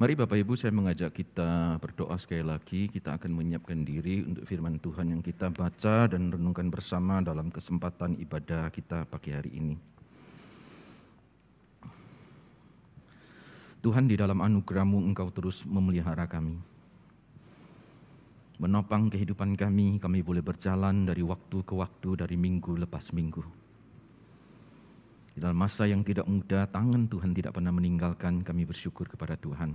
Mari Bapak Ibu saya mengajak kita berdoa sekali lagi. Kita akan menyiapkan diri untuk firman Tuhan yang kita baca dan renungkan bersama dalam kesempatan ibadah kita pagi hari ini. Tuhan di dalam anugerahmu engkau terus memelihara kami. Menopang kehidupan kami, kami boleh berjalan dari waktu ke waktu, dari minggu lepas minggu. Dalam masa yang tidak mudah, tangan Tuhan tidak pernah meninggalkan kami bersyukur kepada Tuhan.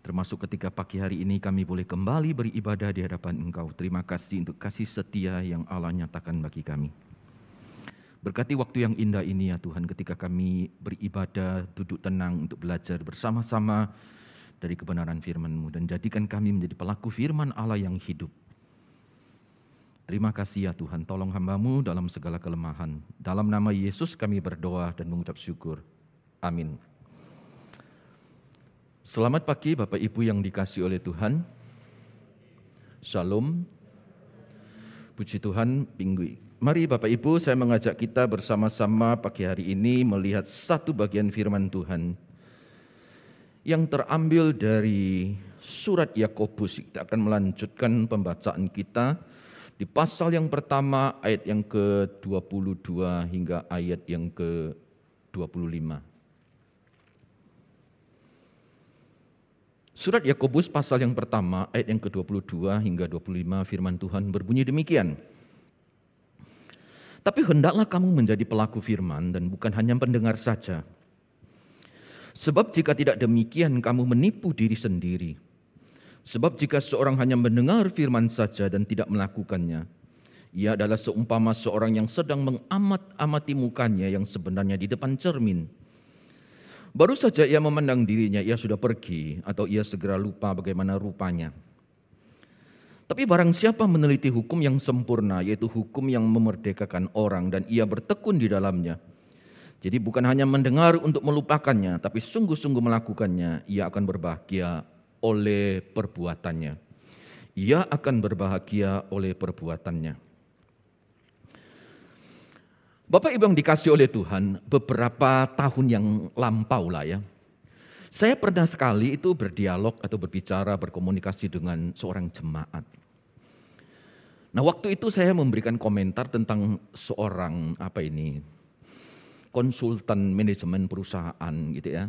Termasuk ketika pagi hari ini kami boleh kembali beribadah di hadapan Engkau. Terima kasih untuk kasih setia yang Allah nyatakan bagi kami. Berkati waktu yang indah ini ya Tuhan ketika kami beribadah, duduk tenang untuk belajar bersama-sama dari kebenaran firman-Mu. Dan jadikan kami menjadi pelaku firman Allah yang hidup Terima kasih ya Tuhan, tolong hambamu dalam segala kelemahan. Dalam nama Yesus kami berdoa dan mengucap syukur. Amin. Selamat pagi Bapak Ibu yang dikasih oleh Tuhan. Shalom. Puji Tuhan, minggu. Mari Bapak Ibu, saya mengajak kita bersama-sama pagi hari ini melihat satu bagian firman Tuhan yang terambil dari surat Yakobus. Kita akan melanjutkan pembacaan kita di pasal yang pertama ayat yang ke-22 hingga ayat yang ke-25. Surat Yakobus pasal yang pertama ayat yang ke-22 hingga 25 firman Tuhan berbunyi demikian. Tapi hendaklah kamu menjadi pelaku firman dan bukan hanya pendengar saja. Sebab jika tidak demikian kamu menipu diri sendiri. Sebab jika seorang hanya mendengar firman saja dan tidak melakukannya, ia adalah seumpama seorang yang sedang mengamat-amati mukanya yang sebenarnya di depan cermin. Baru saja ia memandang dirinya, ia sudah pergi atau ia segera lupa bagaimana rupanya. Tapi barang siapa meneliti hukum yang sempurna, yaitu hukum yang memerdekakan orang dan ia bertekun di dalamnya. Jadi bukan hanya mendengar untuk melupakannya, tapi sungguh-sungguh melakukannya, ia akan berbahagia oleh perbuatannya. Ia akan berbahagia oleh perbuatannya. Bapak Ibu yang dikasih oleh Tuhan, beberapa tahun yang lampau lah ya. Saya pernah sekali itu berdialog atau berbicara, berkomunikasi dengan seorang jemaat. Nah waktu itu saya memberikan komentar tentang seorang apa ini konsultan manajemen perusahaan gitu ya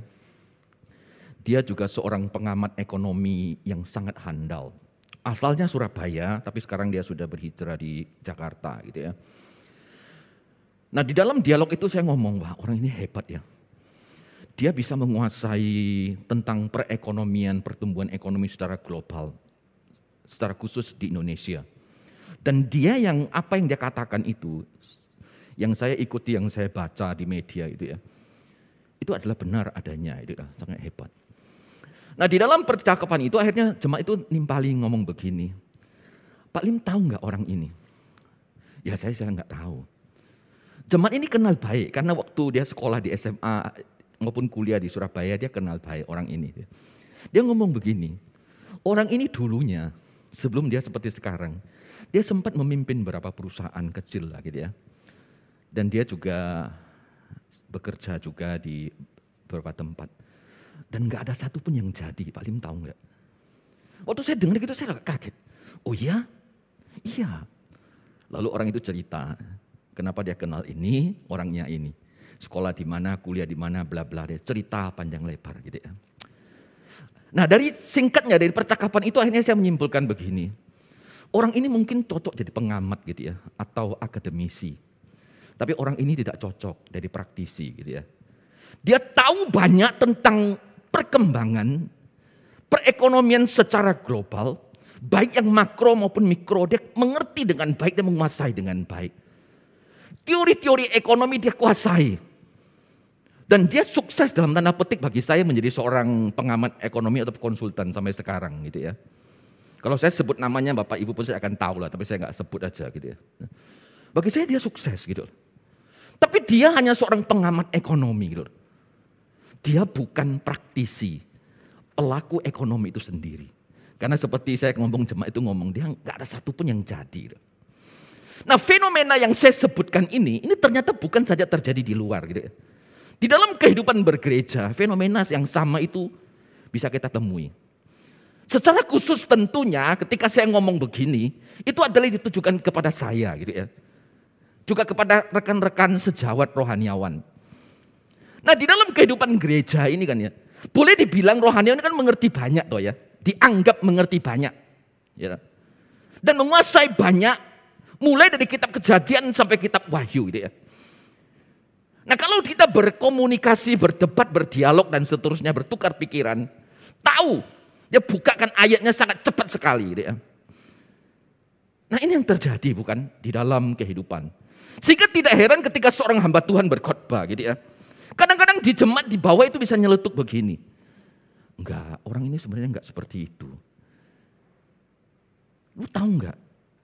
dia juga seorang pengamat ekonomi yang sangat handal. Asalnya Surabaya, tapi sekarang dia sudah berhijrah di Jakarta gitu ya. Nah di dalam dialog itu saya ngomong, wah orang ini hebat ya. Dia bisa menguasai tentang perekonomian, pertumbuhan ekonomi secara global. Secara khusus di Indonesia. Dan dia yang, apa yang dia katakan itu, yang saya ikuti, yang saya baca di media itu ya. Itu adalah benar adanya, itu ya, sangat hebat. Nah di dalam percakapan itu akhirnya jemaat itu nimpali ngomong begini. Pak Lim tahu nggak orang ini? Ya saya saya nggak tahu. Jemaat ini kenal baik karena waktu dia sekolah di SMA maupun kuliah di Surabaya dia kenal baik orang ini. Dia ngomong begini, orang ini dulunya sebelum dia seperti sekarang, dia sempat memimpin beberapa perusahaan kecil lah gitu ya. Dan dia juga bekerja juga di beberapa tempat. Dan nggak ada satupun yang jadi, Pak Lim tahu nggak? Waktu saya dengar gitu saya agak kaget. Oh iya? Iya. Lalu orang itu cerita, kenapa dia kenal ini, orangnya ini. Sekolah di mana, kuliah di mana, bla bla. Dia cerita panjang lebar gitu ya. Nah dari singkatnya, dari percakapan itu akhirnya saya menyimpulkan begini. Orang ini mungkin cocok jadi pengamat gitu ya, atau akademisi. Tapi orang ini tidak cocok dari praktisi gitu ya. Dia tahu banyak tentang perkembangan perekonomian secara global, baik yang makro maupun mikro, dia mengerti dengan baik dan menguasai dengan baik. Teori-teori ekonomi dia kuasai. Dan dia sukses dalam tanda petik bagi saya menjadi seorang pengamat ekonomi atau konsultan sampai sekarang gitu ya. Kalau saya sebut namanya Bapak Ibu pun saya akan tahu lah, tapi saya nggak sebut aja gitu ya. Bagi saya dia sukses gitu. Tapi dia hanya seorang pengamat ekonomi gitu. Dia bukan praktisi, pelaku ekonomi itu sendiri. Karena seperti saya ngomong jemaat itu ngomong, dia nggak ada satupun yang jadi. Nah fenomena yang saya sebutkan ini, ini ternyata bukan saja terjadi di luar gitu ya. Di dalam kehidupan bergereja, fenomena yang sama itu bisa kita temui. Secara khusus tentunya ketika saya ngomong begini, itu adalah ditujukan kepada saya gitu ya. Juga kepada rekan-rekan sejawat rohaniawan. Nah di dalam kehidupan gereja ini kan ya, boleh dibilang rohaniawan kan mengerti banyak toh ya. Dianggap mengerti banyak. Ya. Dan menguasai banyak, mulai dari kitab kejadian sampai kitab wahyu gitu ya. Nah kalau kita berkomunikasi, berdebat, berdialog dan seterusnya, bertukar pikiran, tahu, dia bukakan ayatnya sangat cepat sekali. Gitu ya. Nah ini yang terjadi bukan di dalam kehidupan. Sehingga tidak heran ketika seorang hamba Tuhan berkhotbah gitu ya. Di jemaat di bawah itu bisa nyeletuk begini. Enggak, orang ini sebenarnya enggak seperti itu. Lu tahu enggak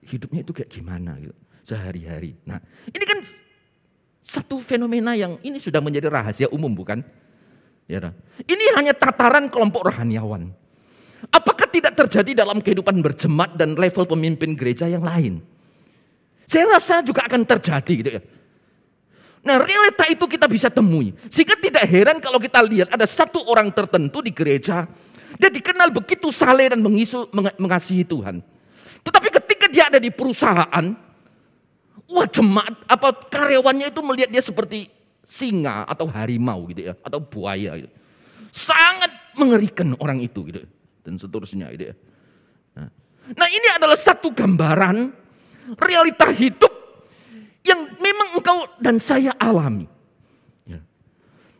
hidupnya itu kayak gimana gitu sehari-hari. Nah ini kan satu fenomena yang ini sudah menjadi rahasia umum bukan? Ya, ini hanya tataran kelompok rohaniawan. Apakah tidak terjadi dalam kehidupan berjemaat dan level pemimpin gereja yang lain? Saya rasa juga akan terjadi gitu ya. Nah realita itu kita bisa temui. Sehingga tidak heran kalau kita lihat ada satu orang tertentu di gereja. Dia dikenal begitu saleh dan mengisu, mengasihi Tuhan. Tetapi ketika dia ada di perusahaan, Wah jemaat apa karyawannya itu melihat dia seperti singa atau harimau gitu ya atau buaya gitu. Sangat mengerikan orang itu gitu dan seterusnya gitu ya. Nah, nah ini adalah satu gambaran realita hidup yang memang engkau dan saya alami. Ya.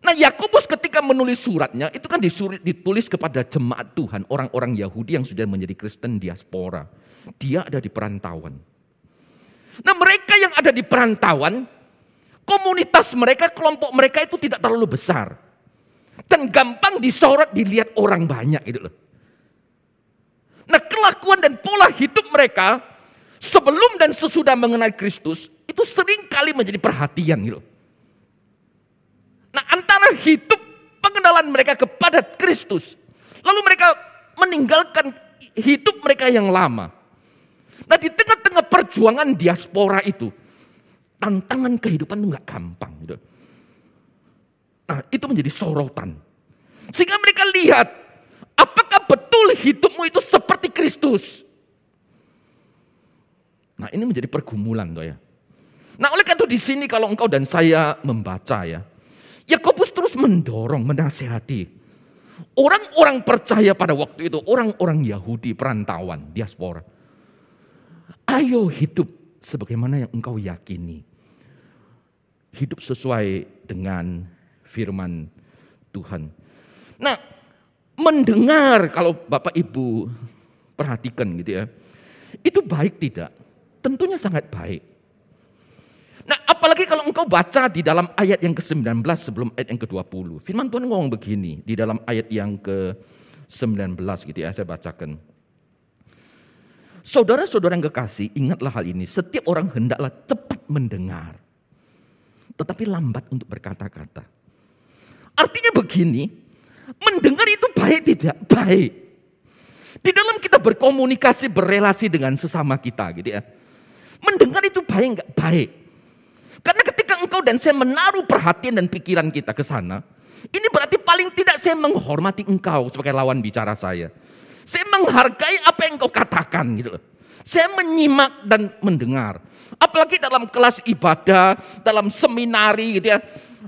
Nah Yakobus ketika menulis suratnya itu kan ditulis kepada jemaat Tuhan orang-orang Yahudi yang sudah menjadi Kristen diaspora. Dia ada di perantauan. Nah mereka yang ada di perantauan, komunitas mereka, kelompok mereka itu tidak terlalu besar. Dan gampang disorot, dilihat orang banyak gitu loh. Nah kelakuan dan pola hidup mereka sebelum dan sesudah mengenal Kristus itu sering kali menjadi perhatian gitu. Nah antara hidup pengenalan mereka kepada Kristus, lalu mereka meninggalkan hidup mereka yang lama. Nah di tengah-tengah perjuangan diaspora itu, tantangan kehidupan itu nggak gampang. Gitu. Nah itu menjadi sorotan. Sehingga mereka lihat, apakah betul hidupmu itu seperti Kristus? Nah ini menjadi pergumulan tuh ya. Nah oleh karena itu di sini kalau engkau dan saya membaca ya, Yakobus terus mendorong, menasehati orang-orang percaya pada waktu itu, orang-orang Yahudi perantauan, diaspora Ayo hidup sebagaimana yang engkau yakini. Hidup sesuai dengan firman Tuhan. Nah, mendengar kalau Bapak Ibu perhatikan gitu ya. Itu baik tidak? Tentunya sangat baik. Nah, apalagi kalau engkau baca di dalam ayat yang ke-19 sebelum ayat yang ke-20. Firman Tuhan ngomong begini di dalam ayat yang ke-19 gitu ya, saya bacakan. Saudara-saudara yang kekasih, ingatlah hal ini. Setiap orang hendaklah cepat mendengar. Tetapi lambat untuk berkata-kata. Artinya begini, mendengar itu baik tidak? Baik. Di dalam kita berkomunikasi, berrelasi dengan sesama kita gitu ya. Mendengar itu baik enggak? Baik. Karena ketika engkau dan saya menaruh perhatian dan pikiran kita ke sana, ini berarti paling tidak saya menghormati engkau sebagai lawan bicara saya. Saya menghargai apa yang kau katakan gitu. Saya menyimak dan mendengar. Apalagi dalam kelas ibadah, dalam seminari gitu ya.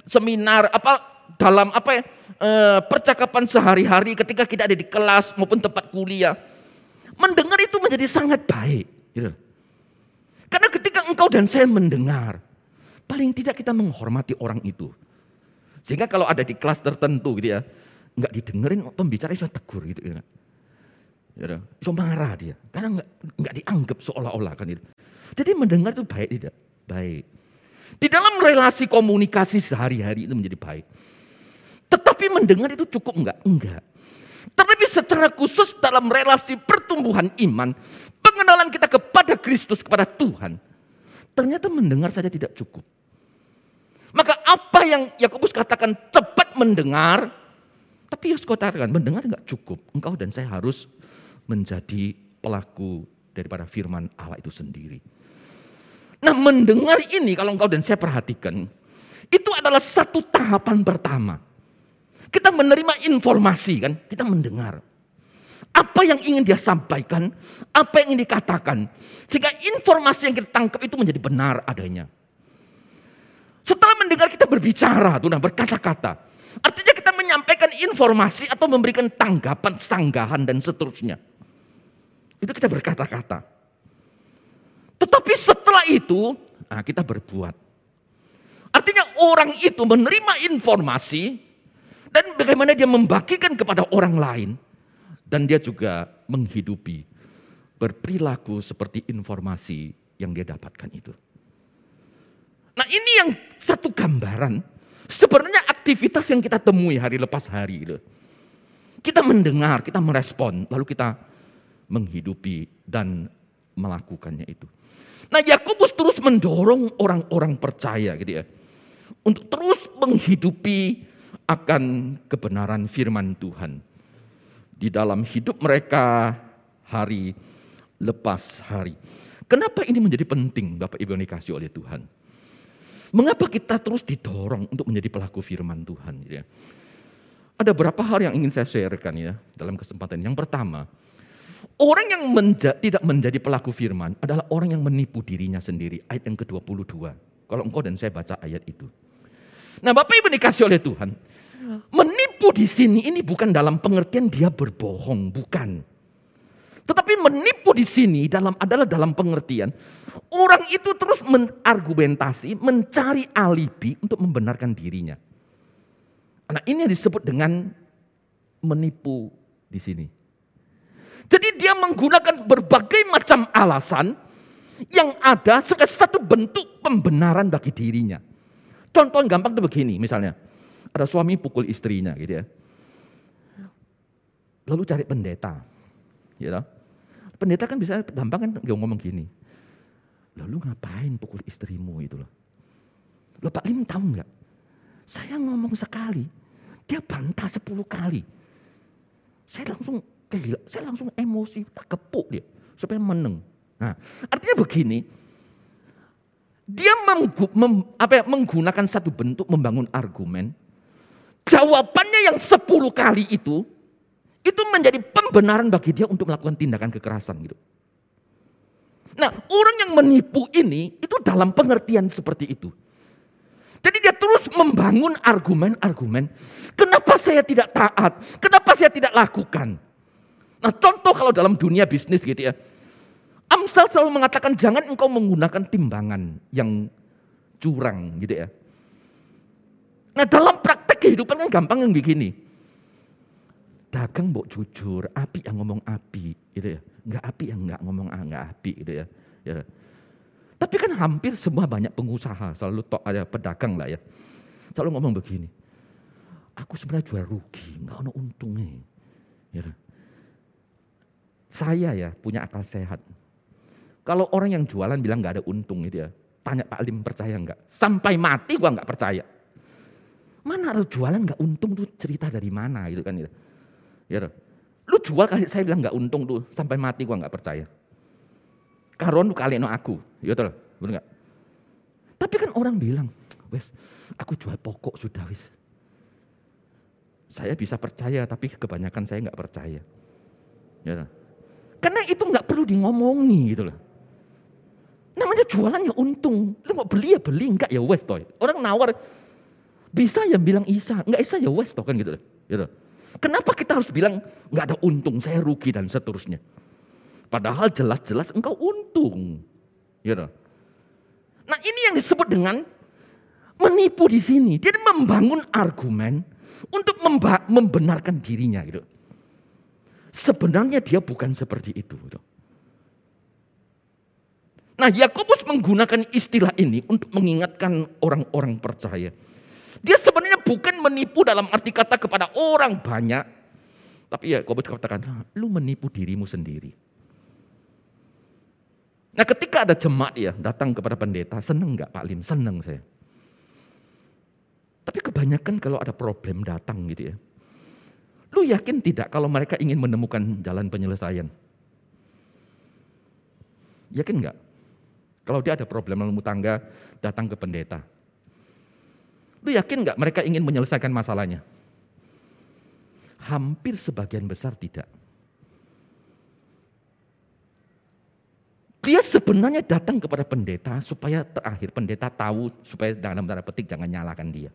Seminar apa dalam apa ya, e, percakapan sehari-hari ketika kita ada di kelas maupun tempat kuliah. Mendengar itu menjadi sangat baik. Gitu. Karena ketika engkau dan saya mendengar, paling tidak kita menghormati orang itu. Sehingga kalau ada di kelas tertentu gitu ya, nggak didengerin pembicara itu tegur gitu. Ya. Ya, so marah dia karena nggak nggak dianggap seolah-olah kan itu. Jadi mendengar itu baik tidak? Baik. Di dalam relasi komunikasi sehari-hari itu menjadi baik. Tetapi mendengar itu cukup enggak? Enggak. Tetapi secara khusus dalam relasi pertumbuhan iman, pengenalan kita kepada Kristus, kepada Tuhan, ternyata mendengar saja tidak cukup. Maka apa yang Yakobus katakan cepat mendengar, tapi Yesus katakan mendengar enggak cukup. Engkau dan saya harus menjadi pelaku daripada firman Allah itu sendiri. Nah mendengar ini kalau engkau dan saya perhatikan, itu adalah satu tahapan pertama. Kita menerima informasi kan, kita mendengar. Apa yang ingin dia sampaikan, apa yang ingin dikatakan. Sehingga informasi yang kita tangkap itu menjadi benar adanya. Setelah mendengar kita berbicara, tuh, nah, berkata-kata. Artinya kita menyampaikan informasi atau memberikan tanggapan, sanggahan dan seterusnya. Itu kita berkata-kata. Tetapi setelah itu, nah, kita berbuat. Artinya orang itu menerima informasi dan bagaimana dia membagikan kepada orang lain dan dia juga menghidupi, berperilaku seperti informasi yang dia dapatkan itu. Nah ini yang satu gambaran, sebenarnya aktivitas yang kita temui hari lepas hari itu. Kita mendengar, kita merespon, lalu kita menghidupi dan melakukannya itu. Nah Yakobus terus mendorong orang-orang percaya gitu ya. Untuk terus menghidupi akan kebenaran firman Tuhan di dalam hidup mereka hari lepas hari. Kenapa ini menjadi penting Bapak Ibu yang dikasih oleh Tuhan? Mengapa kita terus didorong untuk menjadi pelaku firman Tuhan? Ya? Ada beberapa hal yang ingin saya sharekan ya dalam kesempatan Yang pertama, orang yang menja tidak menjadi pelaku firman adalah orang yang menipu dirinya sendiri. Ayat yang ke-22. Kalau engkau dan saya baca ayat itu. Nah Bapak Ibu dikasih oleh Tuhan. Menipu di sini ini bukan dalam pengertian dia berbohong, bukan. Tetapi menipu di sini dalam adalah dalam pengertian orang itu terus menargumentasi, mencari alibi untuk membenarkan dirinya. Nah, ini yang disebut dengan menipu di sini. Jadi dia menggunakan berbagai macam alasan yang ada sebagai satu bentuk pembenaran bagi dirinya. Contoh gampang itu begini misalnya. Ada suami pukul istrinya gitu ya. Lalu cari pendeta. Ya Pendeta kan bisa gampang kan ngomong gini. Lalu ngapain pukul istrimu itu loh. Loh Pak Lim tahu nggak? Saya ngomong sekali, dia bantah sepuluh kali. Saya langsung gila, saya langsung emosi, tak kepuk dia supaya meneng. Nah, artinya begini, dia menggu, mem, apa ya, menggunakan satu bentuk membangun argumen Jawabannya yang sepuluh kali itu, itu menjadi pembenaran bagi dia untuk melakukan tindakan kekerasan gitu. Nah orang yang menipu ini itu dalam pengertian seperti itu. Jadi dia terus membangun argumen-argumen. Kenapa saya tidak taat? Kenapa saya tidak lakukan? Nah contoh kalau dalam dunia bisnis gitu ya. Amsal selalu mengatakan jangan engkau menggunakan timbangan yang curang gitu ya. Nah dalam praktek kehidupan kan gampang yang begini. Dagang mbok jujur, api yang ngomong api gitu ya. Enggak api yang enggak ngomong ah, enggak api gitu ya. ya. Tapi kan hampir semua banyak pengusaha, selalu tok ada pedagang lah ya. Selalu ngomong begini. Aku sebenarnya jual rugi, enggak ada untungnya. Ya. Saya ya punya akal sehat. Kalau orang yang jualan bilang nggak ada untung gitu ya, tanya Pak Lim percaya enggak? Sampai mati gua nggak percaya. Mana harus jualan nggak untung tuh cerita dari mana gitu kan ya. Ya, lu jual kasih saya bilang nggak untung tuh sampai mati gua nggak percaya. Karon tuh kalian aku, ya betul, nggak? Tapi kan orang bilang, wes, aku jual pokok sudah wes. Saya bisa percaya, tapi kebanyakan saya nggak percaya. Ya, karena itu nggak perlu dingomongi gitu loh. Namanya jualannya untung. Lu mau beli ya beli, enggak ya wes toy. Orang nawar, bisa yang bilang Isa, enggak Isa ya wes toh kan gitu. gitu. Kenapa kita harus bilang enggak ada untung, saya rugi dan seterusnya. Padahal jelas-jelas engkau untung. Gitu. Nah ini yang disebut dengan menipu di sini. Dia membangun argumen untuk membenarkan dirinya gitu. Sebenarnya dia bukan seperti itu. Gitu. Nah Yakobus menggunakan istilah ini untuk mengingatkan orang-orang percaya dia sebenarnya bukan menipu dalam arti kata kepada orang banyak. Tapi ya Yakobus katakan, lu menipu dirimu sendiri. Nah ketika ada jemaat ya datang kepada pendeta, seneng nggak Pak Lim? Seneng saya. Tapi kebanyakan kalau ada problem datang gitu ya. Lu yakin tidak kalau mereka ingin menemukan jalan penyelesaian? Yakin nggak? Kalau dia ada problem dalam tangga, datang ke pendeta. Lu yakin nggak mereka ingin menyelesaikan masalahnya? Hampir sebagian besar tidak. Dia sebenarnya datang kepada pendeta supaya terakhir pendeta tahu supaya dalam tanda petik jangan nyalakan dia.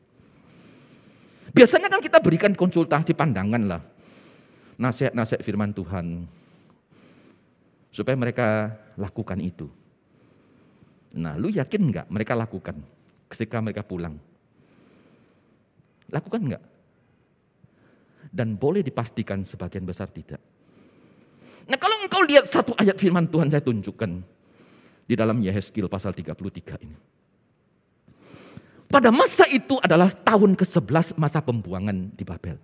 Biasanya kan kita berikan konsultasi pandangan lah. Nasihat-nasihat firman Tuhan. Supaya mereka lakukan itu. Nah lu yakin nggak mereka lakukan ketika mereka pulang? Lakukan nggak? Dan boleh dipastikan sebagian besar tidak. Nah kalau engkau lihat satu ayat firman Tuhan saya tunjukkan di dalam Yehezkiel pasal 33 ini. Pada masa itu adalah tahun ke-11 masa pembuangan di Babel.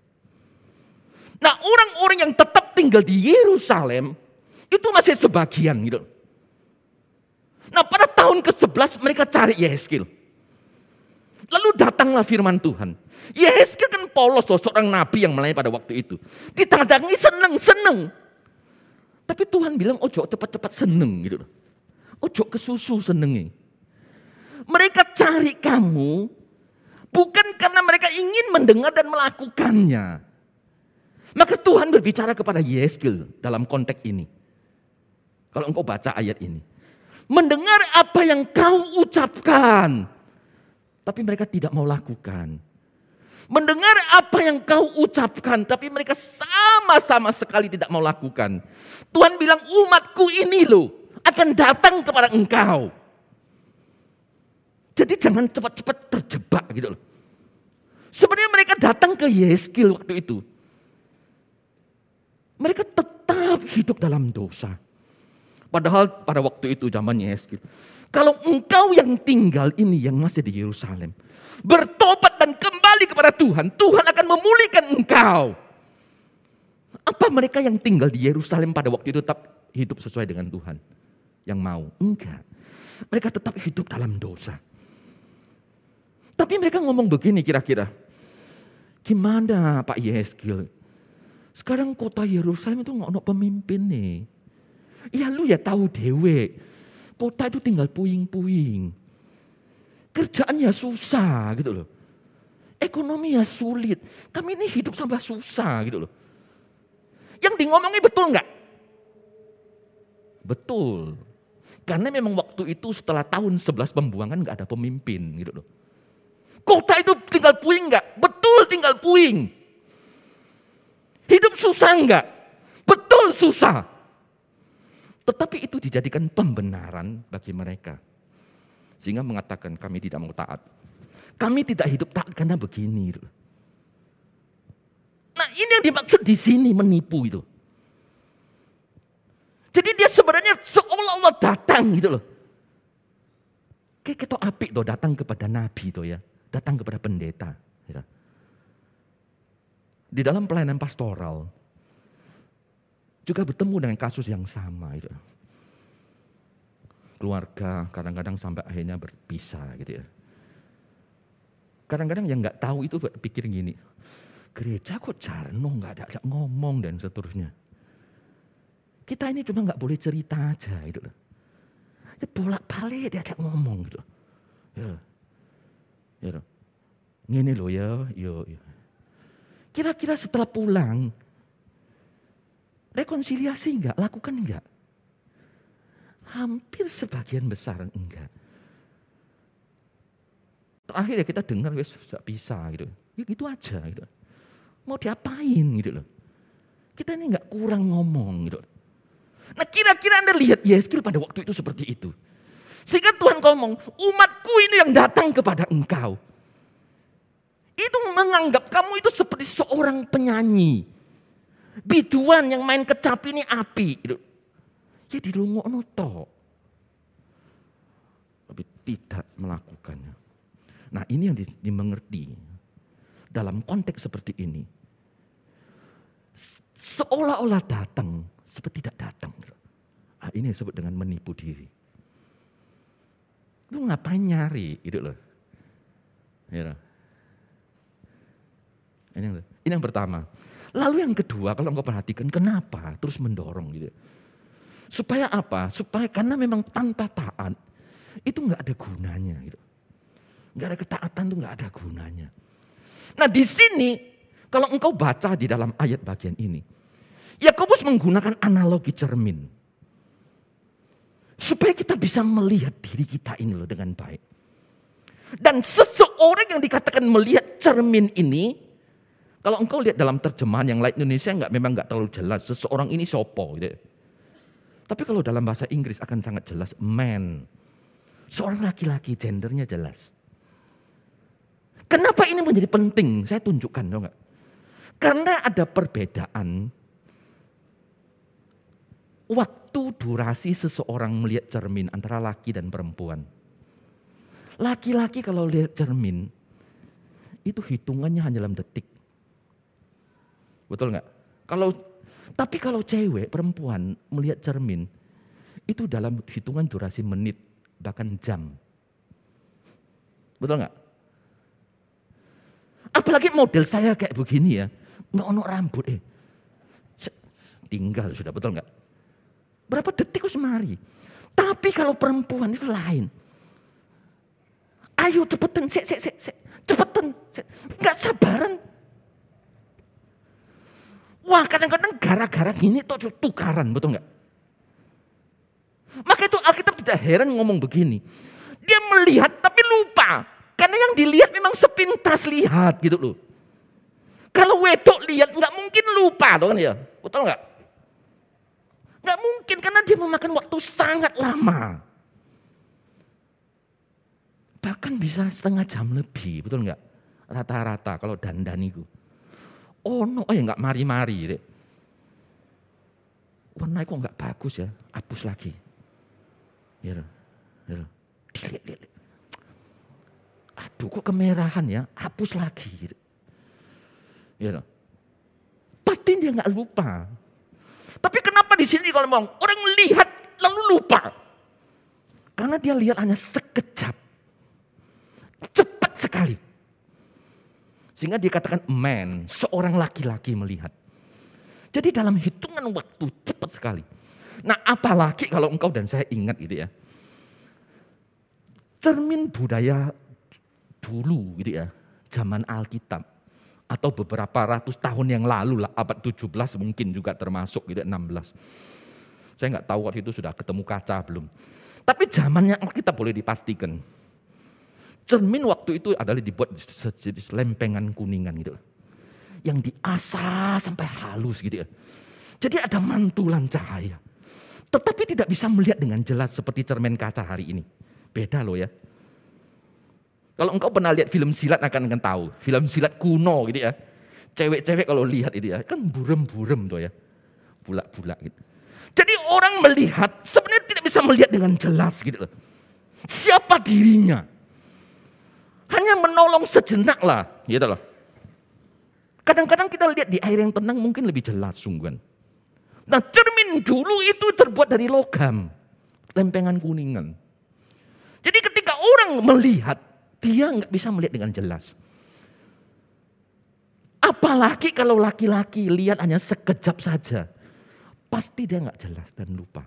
Nah orang-orang yang tetap tinggal di Yerusalem itu masih sebagian gitu. Nah pada tahun ke-11 mereka cari Yehezkiel. Lalu datanglah firman Tuhan. Yehezkiel kan polos seorang nabi yang melayani pada waktu itu. Ditandangi seneng-seneng. Tapi Tuhan bilang ojo cepat-cepat seneng gitu. Ojo kesusu senengi. Mereka cari kamu bukan karena mereka ingin mendengar dan melakukannya. Maka Tuhan berbicara kepada Yeskel dalam konteks ini. Kalau engkau baca ayat ini. Mendengar apa yang kau ucapkan. Tapi mereka tidak mau lakukan. Mendengar apa yang kau ucapkan, tapi mereka sama-sama sekali tidak mau lakukan. Tuhan bilang umatku ini loh akan datang kepada engkau. Jadi jangan cepat-cepat terjebak gitu loh. Sebenarnya mereka datang ke Yeskil waktu itu. Mereka tetap hidup dalam dosa. Padahal pada waktu itu zaman Yeskil. Kalau engkau yang tinggal ini yang masih di Yerusalem bertobat dan kembali kepada Tuhan, Tuhan akan memulihkan engkau. Apa mereka yang tinggal di Yerusalem pada waktu itu tetap hidup sesuai dengan Tuhan? Yang mau? Enggak. Mereka tetap hidup dalam dosa. Tapi mereka ngomong begini kira-kira. Gimana Pak Yeskil? Sekarang kota Yerusalem itu nggak ada pemimpin nih. Ya lu ya tahu dewe. Kota itu tinggal puing-puing kerjaannya susah gitu loh. Ekonomi ya sulit. Kami ini hidup sampai susah gitu loh. Yang di ngomongnya betul nggak? Betul. Karena memang waktu itu setelah tahun 11 pembuangan nggak ada pemimpin gitu loh. Kota itu tinggal puing nggak? Betul tinggal puing. Hidup susah nggak? Betul susah. Tetapi itu dijadikan pembenaran bagi mereka. Sehingga mengatakan kami tidak mau taat. Kami tidak hidup taat karena begini. Nah ini yang dimaksud di sini menipu itu. Jadi dia sebenarnya seolah-olah datang gitu loh. Kayak kita api tuh datang kepada nabi tuh ya. Datang kepada pendeta. Gitu. Di dalam pelayanan pastoral. Juga bertemu dengan kasus yang sama. Gitu keluarga, kadang-kadang sampai akhirnya berpisah gitu ya. Kadang-kadang yang nggak tahu itu pikir gini, gereja kok jarno nggak ada, ada ngomong dan seterusnya. Kita ini cuma nggak boleh cerita aja gitu loh. Ya bolak balik dia ada ngomong gitu. Ya, ya, ini loh ya, yo, yo. Kira-kira setelah pulang, rekonsiliasi enggak, lakukan enggak? Hampir sebagian besar enggak. Terakhir ya kita dengar wes tidak bisa gitu. Ya gitu aja gitu. Mau diapain gitu loh. Kita ini enggak kurang ngomong gitu. Nah kira-kira Anda lihat Yeskil pada waktu itu seperti itu. Sehingga Tuhan ngomong, umatku ini yang datang kepada engkau. Itu menganggap kamu itu seperti seorang penyanyi. Biduan yang main kecapi ini api. Gitu. Ya dilungokno tok. Tapi tidak melakukannya. Nah ini yang dimengerti. Dalam konteks seperti ini. Seolah-olah datang, seperti tidak datang. Nah, ini disebut dengan menipu diri. Lu ngapain nyari gitu loh. Ya. Yang, ini yang pertama. Lalu yang kedua, kalau engkau perhatikan, kenapa terus mendorong gitu. Supaya apa? Supaya karena memang tanpa taat itu nggak ada gunanya. Gitu. Nggak ada ketaatan tuh nggak ada gunanya. Nah di sini Kalau engkau baca di dalam ayat bagian ini, Yakobus menggunakan analogi cermin. Supaya kita bisa melihat diri kita ini loh dengan baik. Dan seseorang yang dikatakan melihat cermin ini, kalau engkau lihat dalam terjemahan yang lain Indonesia nggak memang nggak terlalu jelas. Seseorang ini sopo. Gitu. Tapi kalau dalam bahasa Inggris akan sangat jelas man. Seorang laki-laki gendernya jelas. Kenapa ini menjadi penting? Saya tunjukkan, dong? Karena ada perbedaan waktu durasi seseorang melihat cermin antara laki dan perempuan. Laki-laki kalau lihat cermin, itu hitungannya hanya dalam detik. Betul nggak? Kalau tapi kalau cewek, perempuan melihat cermin, itu dalam hitungan durasi menit, bahkan jam. Betul nggak? Apalagi model saya kayak begini ya, nggak ono rambut eh. Tinggal sudah betul nggak? Berapa detik kok semari. Tapi kalau perempuan itu lain. Ayo cepetan, sek, sek, sek. cepetan. Sek. Nggak sabaran. Wah kadang-kadang gara-gara gini tuh tukaran, betul nggak? Maka itu Alkitab tidak heran ngomong begini. Dia melihat tapi lupa. Karena yang dilihat memang sepintas lihat gitu loh. Kalau wedok lihat nggak mungkin lupa tuh kan ya, betul nggak? Nggak mungkin karena dia memakan waktu sangat lama. Bahkan bisa setengah jam lebih, betul nggak? Rata-rata kalau dandan itu. Oh no, eh nggak mari-mari. Warna kok nggak bagus ya, hapus lagi. Ya, ya, dilihat, dilihat. Aduh kok kemerahan ya, hapus lagi. Ya, pasti dia nggak lupa. Tapi kenapa di sini kalau ngomong orang melihat lalu lupa? Karena dia lihat hanya sekejap. Cepat sekali. Sehingga dikatakan man, seorang laki-laki melihat. Jadi dalam hitungan waktu cepat sekali. Nah apalagi kalau engkau dan saya ingat gitu ya. Cermin budaya dulu gitu ya. Zaman Alkitab atau beberapa ratus tahun yang lalu lah, abad 17 mungkin juga termasuk gitu 16. Saya nggak tahu waktu itu sudah ketemu kaca belum. Tapi zamannya kita boleh dipastikan. Cermin waktu itu adalah dibuat sejenis lempengan kuningan gitu. Yang diasah sampai halus gitu ya. Jadi ada mantulan cahaya. Tetapi tidak bisa melihat dengan jelas seperti cermin kaca hari ini. Beda loh ya. Kalau engkau pernah lihat film silat akan akan tahu. Film silat kuno gitu ya. Cewek-cewek kalau lihat itu ya, kan burem-burem tuh ya. Bulak-bulak gitu. Jadi orang melihat sebenarnya tidak bisa melihat dengan jelas gitu loh. Siapa dirinya? Hanya menolong sejenak lah gitu loh. Kadang-kadang kita lihat di air yang tenang mungkin lebih jelas sungguhan. Nah cermin dulu itu terbuat dari logam. Lempengan kuningan. Jadi ketika orang melihat dia nggak bisa melihat dengan jelas. Apalagi kalau laki-laki lihat hanya sekejap saja. Pasti dia nggak jelas dan lupa.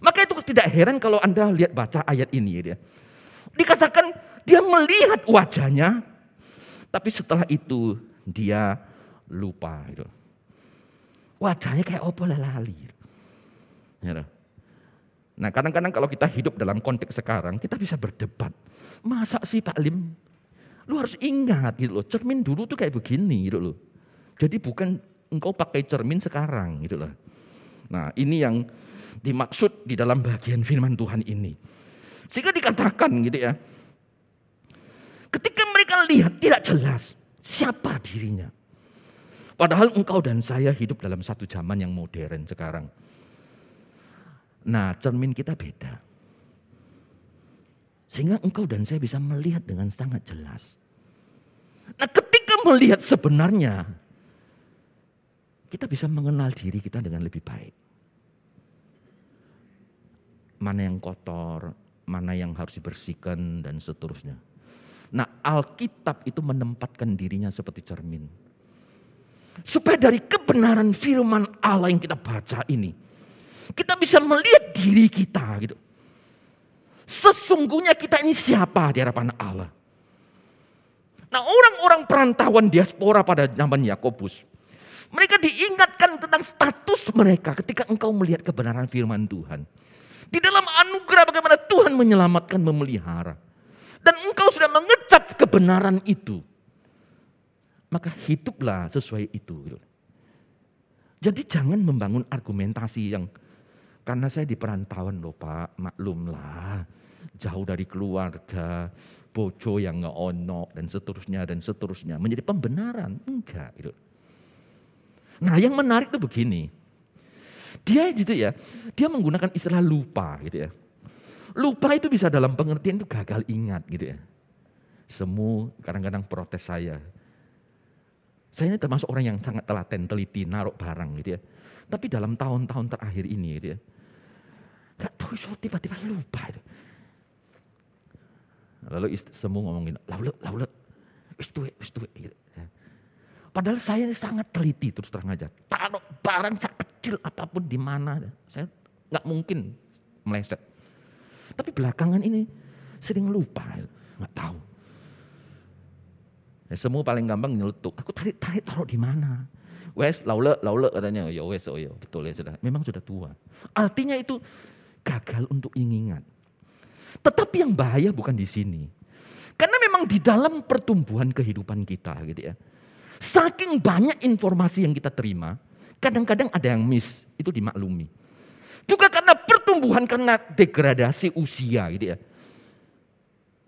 Maka itu tidak heran kalau Anda lihat baca ayat ini. Dia. Dikatakan dia melihat wajahnya. Tapi setelah itu dia lupa. Gitu. Wajahnya kayak opo lali. Ya, nah kadang-kadang kalau kita hidup dalam konteks sekarang, kita bisa berdebat. Masa sih Pak Lim? Lu harus ingat gitu loh, cermin dulu tuh kayak begini gitu loh. Jadi bukan engkau pakai cermin sekarang gitu loh. Nah ini yang dimaksud di dalam bagian firman Tuhan ini. Sehingga dikatakan gitu ya. Ketika mereka lihat tidak jelas siapa dirinya. Padahal engkau dan saya hidup dalam satu zaman yang modern sekarang. Nah cermin kita beda. Sehingga engkau dan saya bisa melihat dengan sangat jelas. Nah ketika melihat sebenarnya, kita bisa mengenal diri kita dengan lebih baik. Mana yang kotor, mana yang harus dibersihkan, dan seterusnya. Nah Alkitab itu menempatkan dirinya seperti cermin. Supaya dari kebenaran firman Allah yang kita baca ini, kita bisa melihat diri kita gitu. Sesungguhnya kita ini siapa di hadapan Allah? Nah orang-orang perantauan diaspora pada zaman Yakobus, mereka diingatkan tentang status mereka ketika engkau melihat kebenaran firman Tuhan. Di dalam anugerah bagaimana Tuhan menyelamatkan, memelihara. Dan engkau sudah mengecap kebenaran itu. Maka hiduplah sesuai itu. Jadi jangan membangun argumentasi yang karena saya di perantauan loh Pak, maklumlah. Jauh dari keluarga, bojo yang ngeonok dan seterusnya dan seterusnya. Menjadi pembenaran. Enggak gitu. Nah yang menarik itu begini. Dia gitu ya, dia menggunakan istilah lupa gitu ya. Lupa itu bisa dalam pengertian itu gagal ingat gitu ya. Semu kadang-kadang protes saya. Saya ini termasuk orang yang sangat telaten, teliti, naruh barang gitu ya. Tapi dalam tahun-tahun terakhir ini gitu ya. Gak tahu tiba-tiba lupa itu. Lalu semu ngomongin, laulet, laulet, wis tuwe, wis tuwe. Gitu. Padahal saya ini sangat teliti terus terang aja. Taruh barang kecil apa pun di mana, saya nggak mungkin meleset. Tapi belakangan ini sering lupa, nggak tahu. Ya, semua paling gampang nyelutuk. Aku tarik tarik taruh di mana? Wes laule laule katanya. Ya wes oh ya betul ya sudah. Memang sudah tua. Artinya itu gagal untuk ingat. Tetapi yang bahaya bukan di sini. Karena memang di dalam pertumbuhan kehidupan kita gitu ya Saking banyak informasi yang kita terima, kadang-kadang ada yang miss, itu dimaklumi. Juga karena pertumbuhan, karena degradasi usia gitu ya.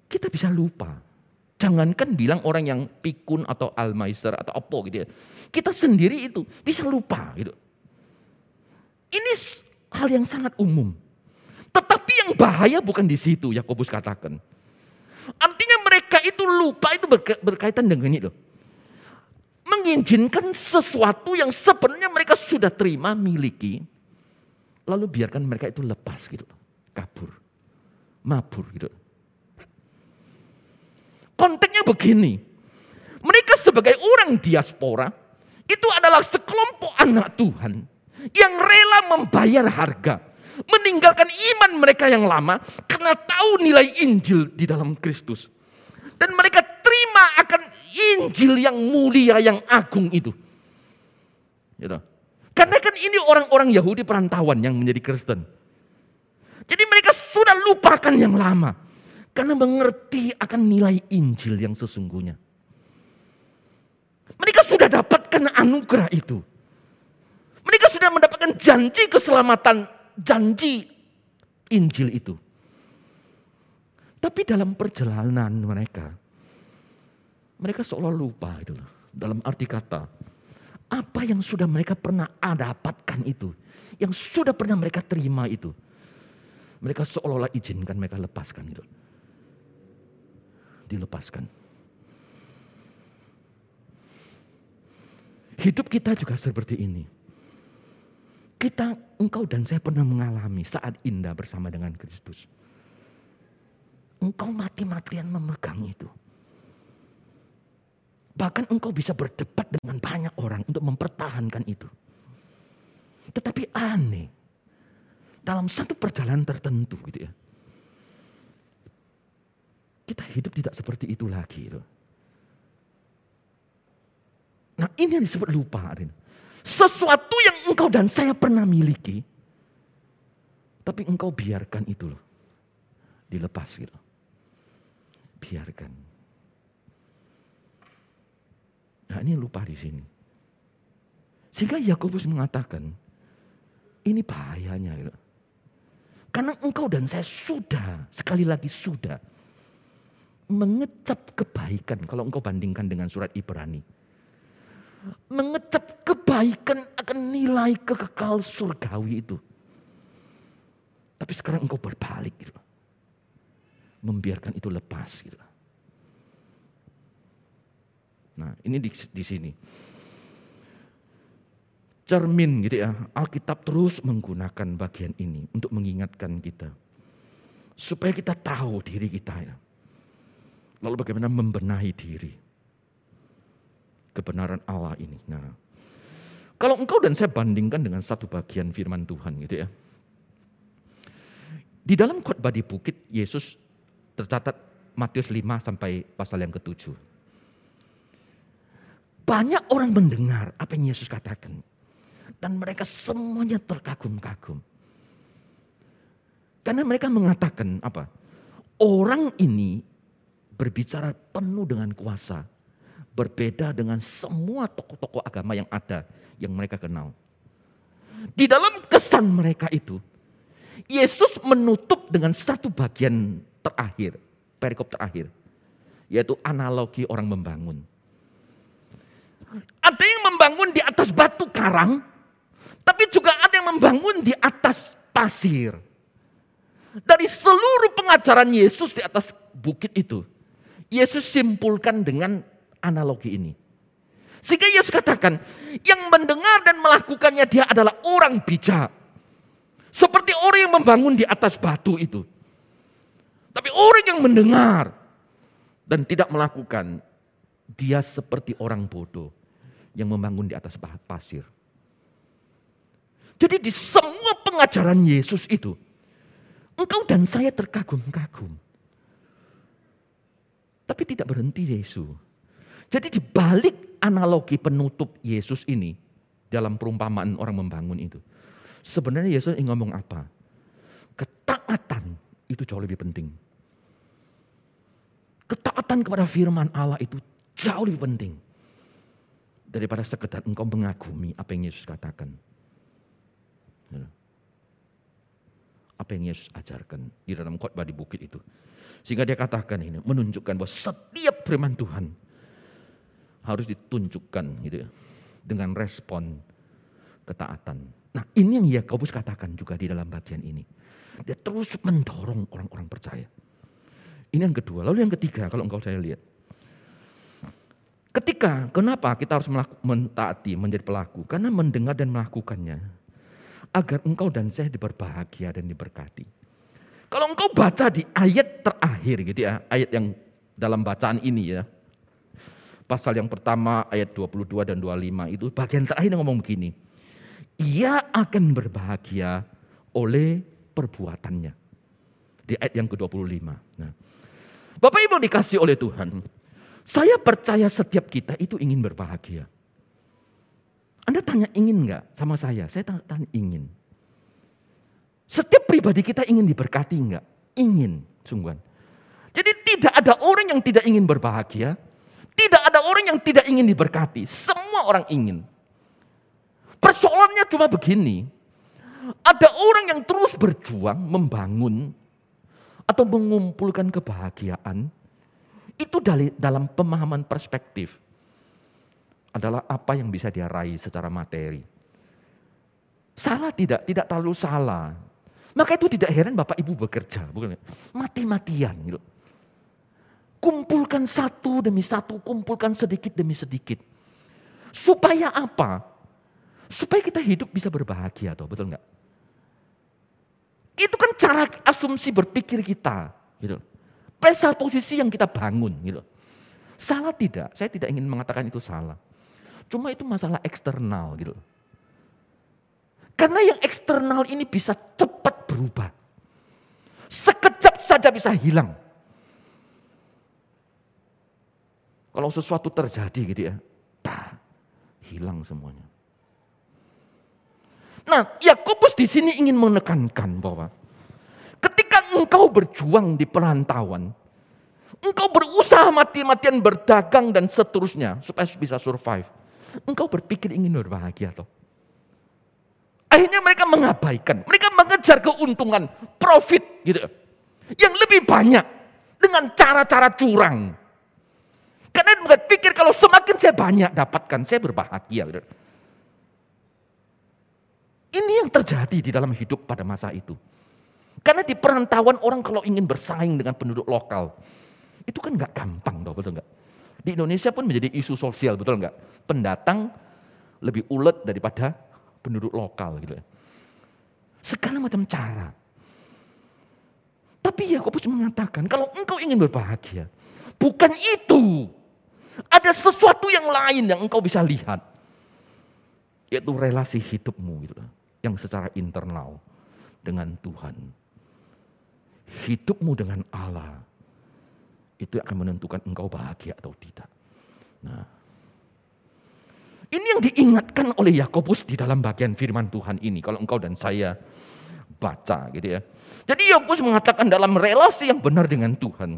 Kita bisa lupa. Jangankan bilang orang yang pikun atau almeister atau apa gitu ya. Kita sendiri itu bisa lupa gitu. Ini hal yang sangat umum. Tetapi yang bahaya bukan di situ, Yakobus katakan. Artinya mereka itu lupa itu berkaitan dengan itu mengizinkan sesuatu yang sebenarnya mereka sudah terima, miliki, lalu biarkan mereka itu lepas gitu, kabur, mabur gitu. Konteksnya begini, mereka sebagai orang diaspora itu adalah sekelompok anak Tuhan yang rela membayar harga, meninggalkan iman mereka yang lama karena tahu nilai Injil di dalam Kristus. Dan mereka terima akan Injil yang mulia, yang agung itu. Gitu. Karena kan ini orang-orang Yahudi perantauan yang menjadi Kristen. Jadi mereka sudah lupakan yang lama. Karena mengerti akan nilai Injil yang sesungguhnya. Mereka sudah dapatkan anugerah itu. Mereka sudah mendapatkan janji keselamatan, janji Injil itu. Tapi dalam perjalanan mereka, mereka seolah lupa itu dalam arti kata. Apa yang sudah mereka pernah dapatkan itu, yang sudah pernah mereka terima itu, mereka seolah-olah izinkan mereka lepaskan itu. Dilepaskan. Hidup kita juga seperti ini. Kita, engkau dan saya pernah mengalami saat indah bersama dengan Kristus. Engkau mati-matian memegang itu. Bahkan engkau bisa berdebat dengan banyak orang untuk mempertahankan itu. Tetapi aneh. Dalam satu perjalanan tertentu gitu ya. Kita hidup tidak seperti itu lagi. Gitu. Nah ini yang disebut lupa. Sesuatu yang engkau dan saya pernah miliki. Tapi engkau biarkan itu loh. Dilepas gitu biarkan. Nah ini lupa di sini. Sehingga Yakobus mengatakan, ini bahayanya. Gitu. Karena engkau dan saya sudah, sekali lagi sudah, mengecap kebaikan kalau engkau bandingkan dengan surat Ibrani. Mengecap kebaikan akan nilai kekekal surgawi itu. Tapi sekarang engkau berbalik gitu membiarkan itu lepas gitu. Nah, ini di, di sini. Cermin gitu ya. Alkitab terus menggunakan bagian ini untuk mengingatkan kita. Supaya kita tahu diri kita ya. Lalu bagaimana membenahi diri. Kebenaran Allah ini. Nah, kalau engkau dan saya bandingkan dengan satu bagian firman Tuhan gitu ya. Di dalam khotbah di bukit, Yesus tercatat Matius 5 sampai pasal yang ketujuh. Banyak orang mendengar apa yang Yesus katakan. Dan mereka semuanya terkagum-kagum. Karena mereka mengatakan apa? Orang ini berbicara penuh dengan kuasa. Berbeda dengan semua tokoh-tokoh agama yang ada, yang mereka kenal. Di dalam kesan mereka itu, Yesus menutup dengan satu bagian terakhir, perikop terakhir. Yaitu analogi orang membangun. Ada yang membangun di atas batu karang, tapi juga ada yang membangun di atas pasir. Dari seluruh pengajaran Yesus di atas bukit itu, Yesus simpulkan dengan analogi ini. Sehingga Yesus katakan, yang mendengar dan melakukannya dia adalah orang bijak. Seperti orang yang membangun di atas batu itu. Tapi orang yang mendengar dan tidak melakukan, dia seperti orang bodoh yang membangun di atas pasir. Jadi di semua pengajaran Yesus itu, engkau dan saya terkagum-kagum. Tapi tidak berhenti Yesus. Jadi di balik analogi penutup Yesus ini dalam perumpamaan orang membangun itu. Sebenarnya Yesus ingin ngomong apa? Ketaatan itu jauh lebih penting. Ketaatan kepada firman Allah itu jauh lebih penting. Daripada sekedar engkau mengagumi apa yang Yesus katakan. Ya. Apa yang Yesus ajarkan di dalam khotbah di bukit itu. Sehingga dia katakan ini, menunjukkan bahwa setiap firman Tuhan harus ditunjukkan gitu ya, dengan respon ketaatan. Nah ini yang Yakobus katakan juga di dalam bagian ini. Dia terus mendorong orang-orang percaya. Ini yang kedua. Lalu yang ketiga kalau engkau saya lihat. Ketika, kenapa kita harus mentaati, menjadi pelaku? Karena mendengar dan melakukannya. Agar engkau dan saya diberbahagia dan diberkati. Kalau engkau baca di ayat terakhir gitu ya, ayat yang dalam bacaan ini ya, pasal yang pertama ayat 22 dan 25 itu bagian terakhir ngomong begini. Ia akan berbahagia oleh perbuatannya. Di ayat yang ke-25. Nah, Bapak Ibu dikasih oleh Tuhan. Saya percaya setiap kita itu ingin berbahagia. Anda tanya ingin nggak sama saya? Saya tanya, tanya ingin. Setiap pribadi kita ingin diberkati nggak? Ingin, sungguhan. Jadi tidak ada orang yang tidak ingin berbahagia, tidak ada orang yang tidak ingin diberkati. Semua orang ingin. Persoalannya cuma begini. Ada orang yang terus berjuang membangun atau mengumpulkan kebahagiaan. Itu dari, dalam pemahaman perspektif. Adalah apa yang bisa dia raih secara materi. Salah tidak? Tidak terlalu salah. Maka itu tidak heran Bapak Ibu bekerja. bukan Mati-matian gitu. Kumpulkan satu demi satu, kumpulkan sedikit demi sedikit. Supaya apa? Supaya kita hidup bisa berbahagia, toh, betul nggak? Itu kan cara asumsi berpikir kita, gitu. Pesal posisi yang kita bangun, gitu. Salah tidak? Saya tidak ingin mengatakan itu salah. Cuma itu masalah eksternal, gitu. Karena yang eksternal ini bisa cepat berubah. Sekejap saja bisa hilang. Kalau sesuatu terjadi gitu ya, bah, hilang semuanya. Nah, Yakobus di sini ingin menekankan bahwa engkau berjuang di perantauan, engkau berusaha mati-matian berdagang dan seterusnya supaya bisa survive. Engkau berpikir ingin berbahagia toh. Akhirnya mereka mengabaikan, mereka mengejar keuntungan, profit gitu. Yang lebih banyak dengan cara-cara curang. Karena mereka pikir kalau semakin saya banyak dapatkan, saya berbahagia. Ini yang terjadi di dalam hidup pada masa itu. Karena di perantauan orang kalau ingin bersaing dengan penduduk lokal, itu kan nggak gampang, dong, betul nggak? Di Indonesia pun menjadi isu sosial, betul nggak? Pendatang lebih ulet daripada penduduk lokal, gitu. Ya. Segala macam cara. Tapi Yakobus mengatakan, kalau engkau ingin berbahagia, bukan itu ada sesuatu yang lain yang engkau bisa lihat. Yaitu relasi hidupmu gitu, yang secara internal dengan Tuhan. Hidupmu dengan Allah itu akan menentukan engkau bahagia atau tidak. Nah, Ini yang diingatkan oleh Yakobus di dalam bagian firman Tuhan ini. Kalau engkau dan saya baca gitu ya. Jadi Yakobus mengatakan dalam relasi yang benar dengan Tuhan,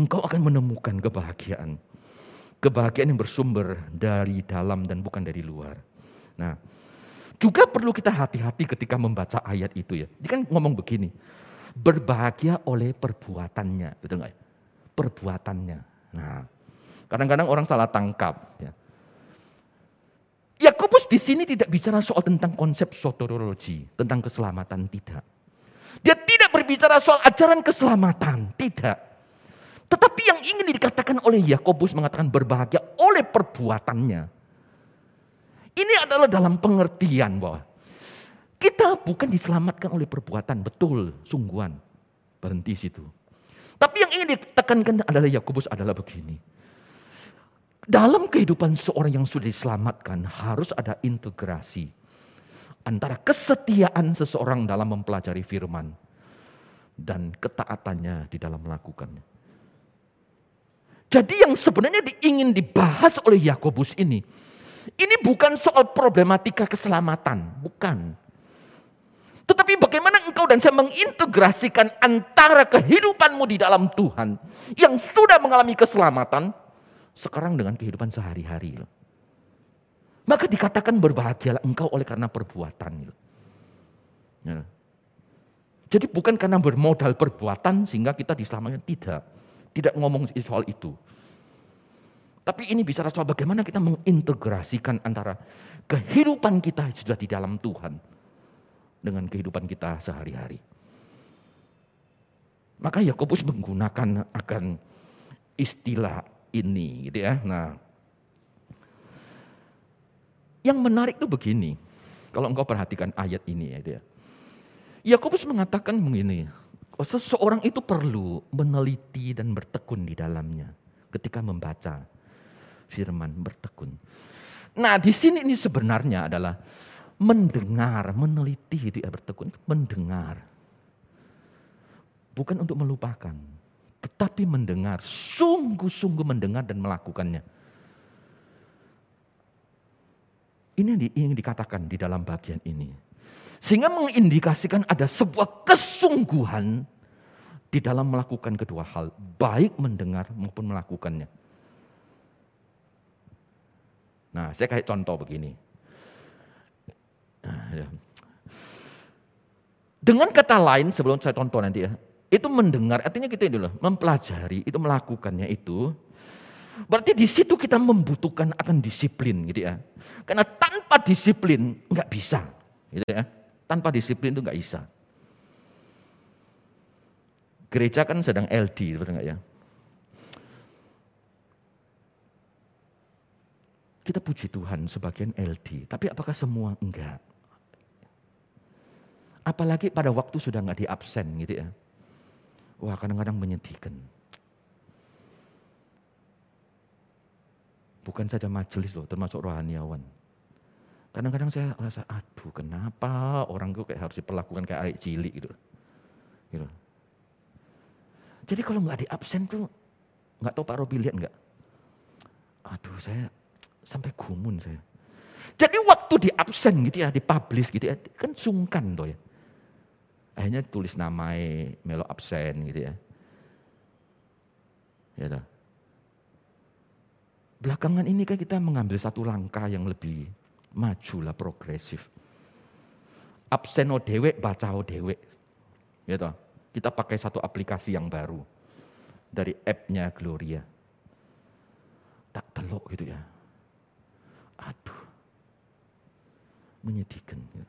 engkau akan menemukan kebahagiaan. Kebahagiaan yang bersumber dari dalam dan bukan dari luar. Nah, juga perlu kita hati-hati ketika membaca ayat itu ya. Dia kan ngomong begini, berbahagia oleh perbuatannya, betul nggak? Ya? Perbuatannya. Nah, kadang-kadang orang salah tangkap. Ya. Yakobus di sini tidak bicara soal tentang konsep soteriologi, tentang keselamatan tidak. Dia tidak berbicara soal ajaran keselamatan, tidak. Tetapi yang ingin dikatakan oleh Yakobus mengatakan berbahagia oleh perbuatannya. Ini adalah dalam pengertian bahwa kita bukan diselamatkan oleh perbuatan, betul, sungguhan. Berhenti situ. Tapi yang ingin ditekankan adalah Yakobus adalah begini. Dalam kehidupan seorang yang sudah diselamatkan harus ada integrasi antara kesetiaan seseorang dalam mempelajari firman dan ketaatannya di dalam melakukannya. Jadi yang sebenarnya ingin dibahas oleh Yakobus ini, ini bukan soal problematika keselamatan, bukan. Tetapi bagaimana engkau dan saya mengintegrasikan antara kehidupanmu di dalam Tuhan yang sudah mengalami keselamatan sekarang dengan kehidupan sehari-hari. Maka dikatakan berbahagialah engkau oleh karena perbuatan. Ya. Jadi bukan karena bermodal perbuatan sehingga kita diselamatkan. Tidak. Tidak ngomong soal itu. Tapi ini bicara soal bagaimana kita mengintegrasikan antara kehidupan kita sudah di dalam Tuhan dengan kehidupan kita sehari-hari. Maka Yakobus menggunakan akan istilah ini gitu ya. Nah, yang menarik itu begini. Kalau engkau perhatikan ayat ini ya, ya. Yakobus mengatakan begini, seseorang itu perlu meneliti dan bertekun di dalamnya ketika membaca firman bertekun. Nah, di sini ini sebenarnya adalah mendengar, meneliti itu ya bertekun, mendengar. Bukan untuk melupakan, tetapi mendengar, sungguh-sungguh mendengar dan melakukannya. Ini yang ingin dikatakan di dalam bagian ini. Sehingga mengindikasikan ada sebuah kesungguhan di dalam melakukan kedua hal, baik mendengar maupun melakukannya. Nah, saya kayak contoh begini. Nah, ya. Dengan kata lain sebelum saya contoh nanti ya, itu mendengar artinya kita loh, mempelajari itu melakukannya itu berarti di situ kita membutuhkan akan disiplin gitu ya. Karena tanpa disiplin nggak bisa gitu ya. Tanpa disiplin itu nggak bisa. Gereja kan sedang LD, betul ya? Kita puji Tuhan sebagian LD, tapi apakah semua enggak? Apalagi pada waktu sudah nggak di absen gitu ya. Wah kadang-kadang menyedihkan. Bukan saja majelis loh, termasuk rohaniawan. Kadang-kadang saya rasa, aduh kenapa orang itu kayak harus diperlakukan kayak air cilik gitu. gitu. Jadi kalau nggak di absen tuh, nggak tahu Pak Robi lihat nggak? Aduh saya sampai gumun saya. Jadi waktu di absen gitu ya, di publish gitu ya, kan sungkan tuh ya akhirnya tulis namanya melo absen gitu ya. Ya toh. Belakangan ini kan kita mengambil satu langkah yang lebih maju lah progresif. Absen o dewek, baca o dewek. Ya toh. Kita pakai satu aplikasi yang baru dari app-nya Gloria. Tak telok gitu ya. Aduh. Menyedihkan. Gitu.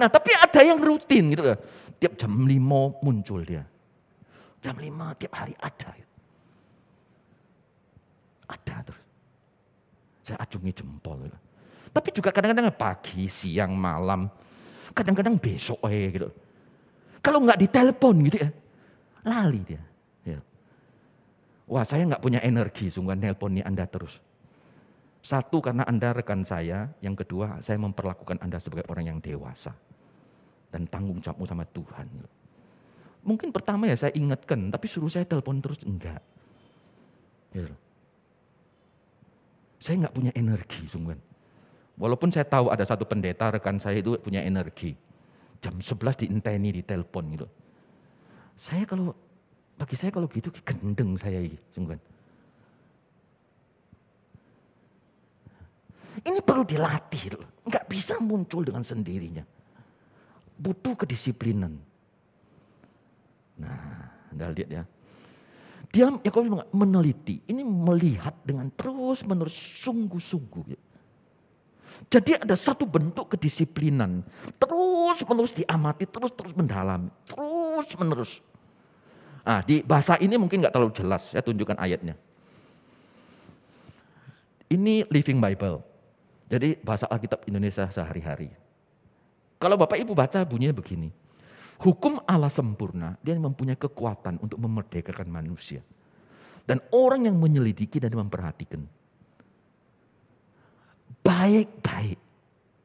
Nah tapi ada yang rutin gitu ya. Tiap jam 5 muncul dia. Jam 5 tiap hari ada. Ada terus. Saya acungi jempol. Gitu. Tapi juga kadang-kadang pagi, siang, malam. Kadang-kadang besok eh gitu. Kalau nggak ditelepon gitu ya. Lali dia. Ya. Wah saya nggak punya energi sungguh nelpon Anda terus. Satu karena Anda rekan saya, yang kedua saya memperlakukan Anda sebagai orang yang dewasa. Dan tanggung jawabmu sama Tuhan. Mungkin pertama ya saya ingatkan, tapi suruh saya telepon terus enggak. Ya. Saya nggak punya energi, sungguhan. Walaupun saya tahu ada satu pendeta rekan saya itu punya energi. Jam 11 diinteni di telepon gitu. Saya kalau, bagi saya kalau gitu gendeng saya sungguhan. Ini perlu dilatih, nggak bisa muncul dengan sendirinya. Butuh kedisiplinan. Nah, Anda lihat ya. Dia Yakobus meneliti, ini melihat dengan terus menerus sungguh-sungguh. Ya. Jadi ada satu bentuk kedisiplinan, terus menerus diamati, terus terus mendalami, terus menerus. Nah, di bahasa ini mungkin nggak terlalu jelas, saya tunjukkan ayatnya. Ini Living Bible. Jadi bahasa Alkitab Indonesia sehari-hari. Kalau Bapak Ibu baca bunyinya begini. Hukum Allah sempurna, dia mempunyai kekuatan untuk memerdekakan manusia. Dan orang yang menyelidiki dan memperhatikan. Baik-baik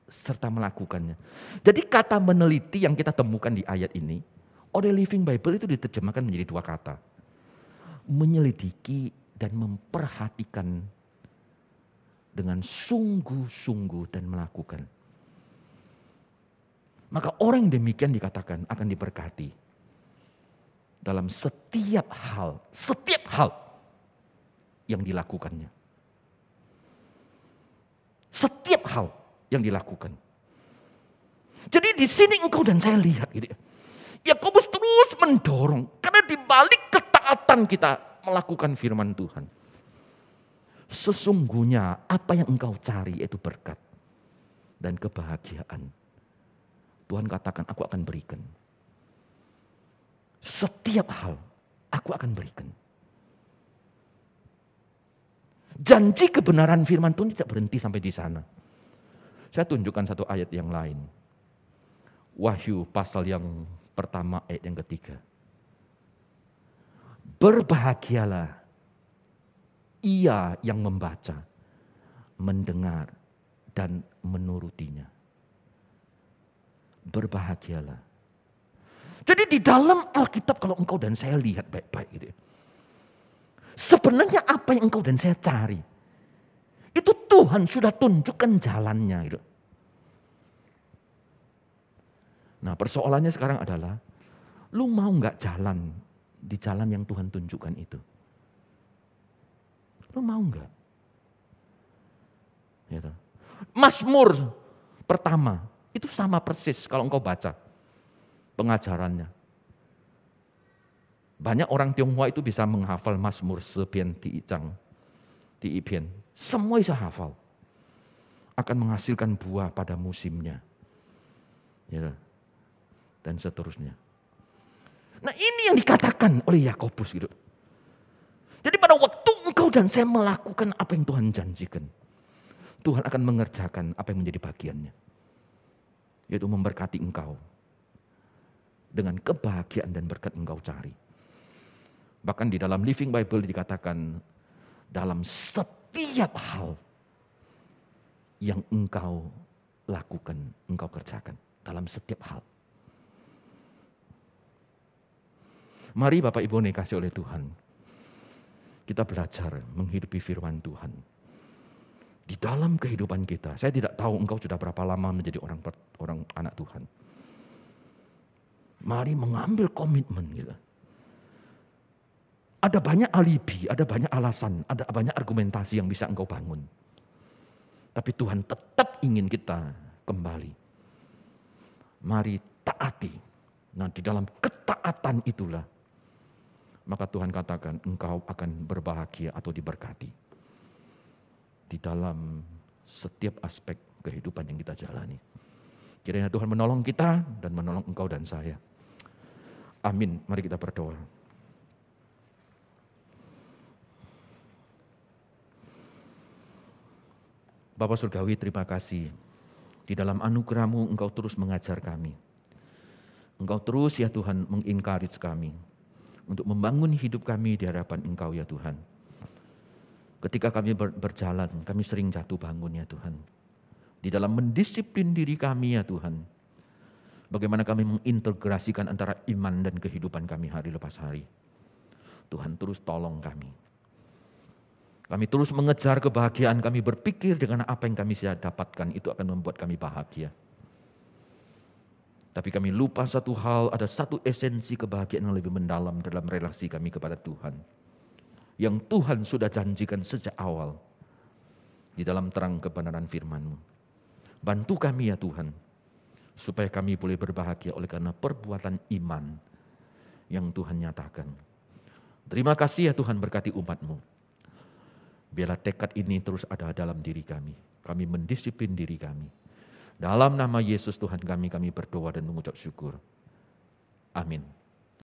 serta melakukannya. Jadi kata meneliti yang kita temukan di ayat ini, oleh Living Bible itu diterjemahkan menjadi dua kata. Menyelidiki dan memperhatikan dengan sungguh-sungguh dan melakukan. Maka orang yang demikian dikatakan akan diberkati. Dalam setiap hal, setiap hal yang dilakukannya. Setiap hal yang dilakukan. Jadi di sini engkau dan saya lihat gitu ya. Yakobus terus mendorong karena di balik ketaatan kita melakukan firman Tuhan. Sesungguhnya apa yang engkau cari itu berkat dan kebahagiaan Tuhan katakan, aku akan berikan. Setiap hal, aku akan berikan. Janji kebenaran firman Tuhan tidak berhenti sampai di sana. Saya tunjukkan satu ayat yang lain. Wahyu pasal yang pertama ayat yang ketiga. Berbahagialah ia yang membaca, mendengar, dan menurutinya berbahagialah. Jadi di dalam Alkitab kalau engkau dan saya lihat baik-baik gitu ya. Sebenarnya apa yang engkau dan saya cari. Itu Tuhan sudah tunjukkan jalannya gitu. Nah persoalannya sekarang adalah, lu mau nggak jalan di jalan yang Tuhan tunjukkan itu? Lu mau nggak? Gitu. Masmur pertama, itu sama persis kalau engkau baca pengajarannya. Banyak orang Tionghoa itu bisa menghafal Mazmur sepian di Icang, di Ipian. Semua bisa hafal. Akan menghasilkan buah pada musimnya. Ya, dan seterusnya. Nah ini yang dikatakan oleh Yakobus gitu. Jadi pada waktu engkau dan saya melakukan apa yang Tuhan janjikan. Tuhan akan mengerjakan apa yang menjadi bagiannya yaitu memberkati engkau dengan kebahagiaan dan berkat engkau cari. Bahkan di dalam Living Bible dikatakan dalam setiap hal yang engkau lakukan, engkau kerjakan dalam setiap hal. Mari Bapak Ibu kasih oleh Tuhan. Kita belajar menghidupi firman Tuhan di dalam kehidupan kita. Saya tidak tahu engkau sudah berapa lama menjadi orang orang anak Tuhan. Mari mengambil komitmen gitu. Ada banyak alibi, ada banyak alasan, ada banyak argumentasi yang bisa engkau bangun. Tapi Tuhan tetap ingin kita kembali. Mari taati. Nah di dalam ketaatan itulah, maka Tuhan katakan engkau akan berbahagia atau diberkati di dalam setiap aspek kehidupan yang kita jalani. Kiranya Tuhan menolong kita dan menolong engkau dan saya. Amin. Mari kita berdoa. Bapak Surgawi terima kasih. Di dalam anugerahmu engkau terus mengajar kami. Engkau terus ya Tuhan mengencourage kami. Untuk membangun hidup kami di hadapan engkau ya Tuhan. Ketika kami berjalan, kami sering jatuh bangun ya Tuhan. Di dalam mendisiplin diri kami ya Tuhan. Bagaimana kami mengintegrasikan antara iman dan kehidupan kami hari lepas hari. Tuhan terus tolong kami. Kami terus mengejar kebahagiaan, kami berpikir dengan apa yang kami dapatkan, itu akan membuat kami bahagia. Tapi kami lupa satu hal, ada satu esensi kebahagiaan yang lebih mendalam dalam relasi kami kepada Tuhan. Yang Tuhan sudah janjikan sejak awal di dalam terang kebenaran firman-Mu. Bantu kami ya Tuhan, supaya kami boleh berbahagia oleh karena perbuatan iman yang Tuhan nyatakan. Terima kasih ya Tuhan berkati umat-Mu. Biarlah tekad ini terus ada dalam diri kami. Kami mendisiplin diri kami dalam nama Yesus Tuhan kami, kami berdoa dan mengucap syukur. Amin.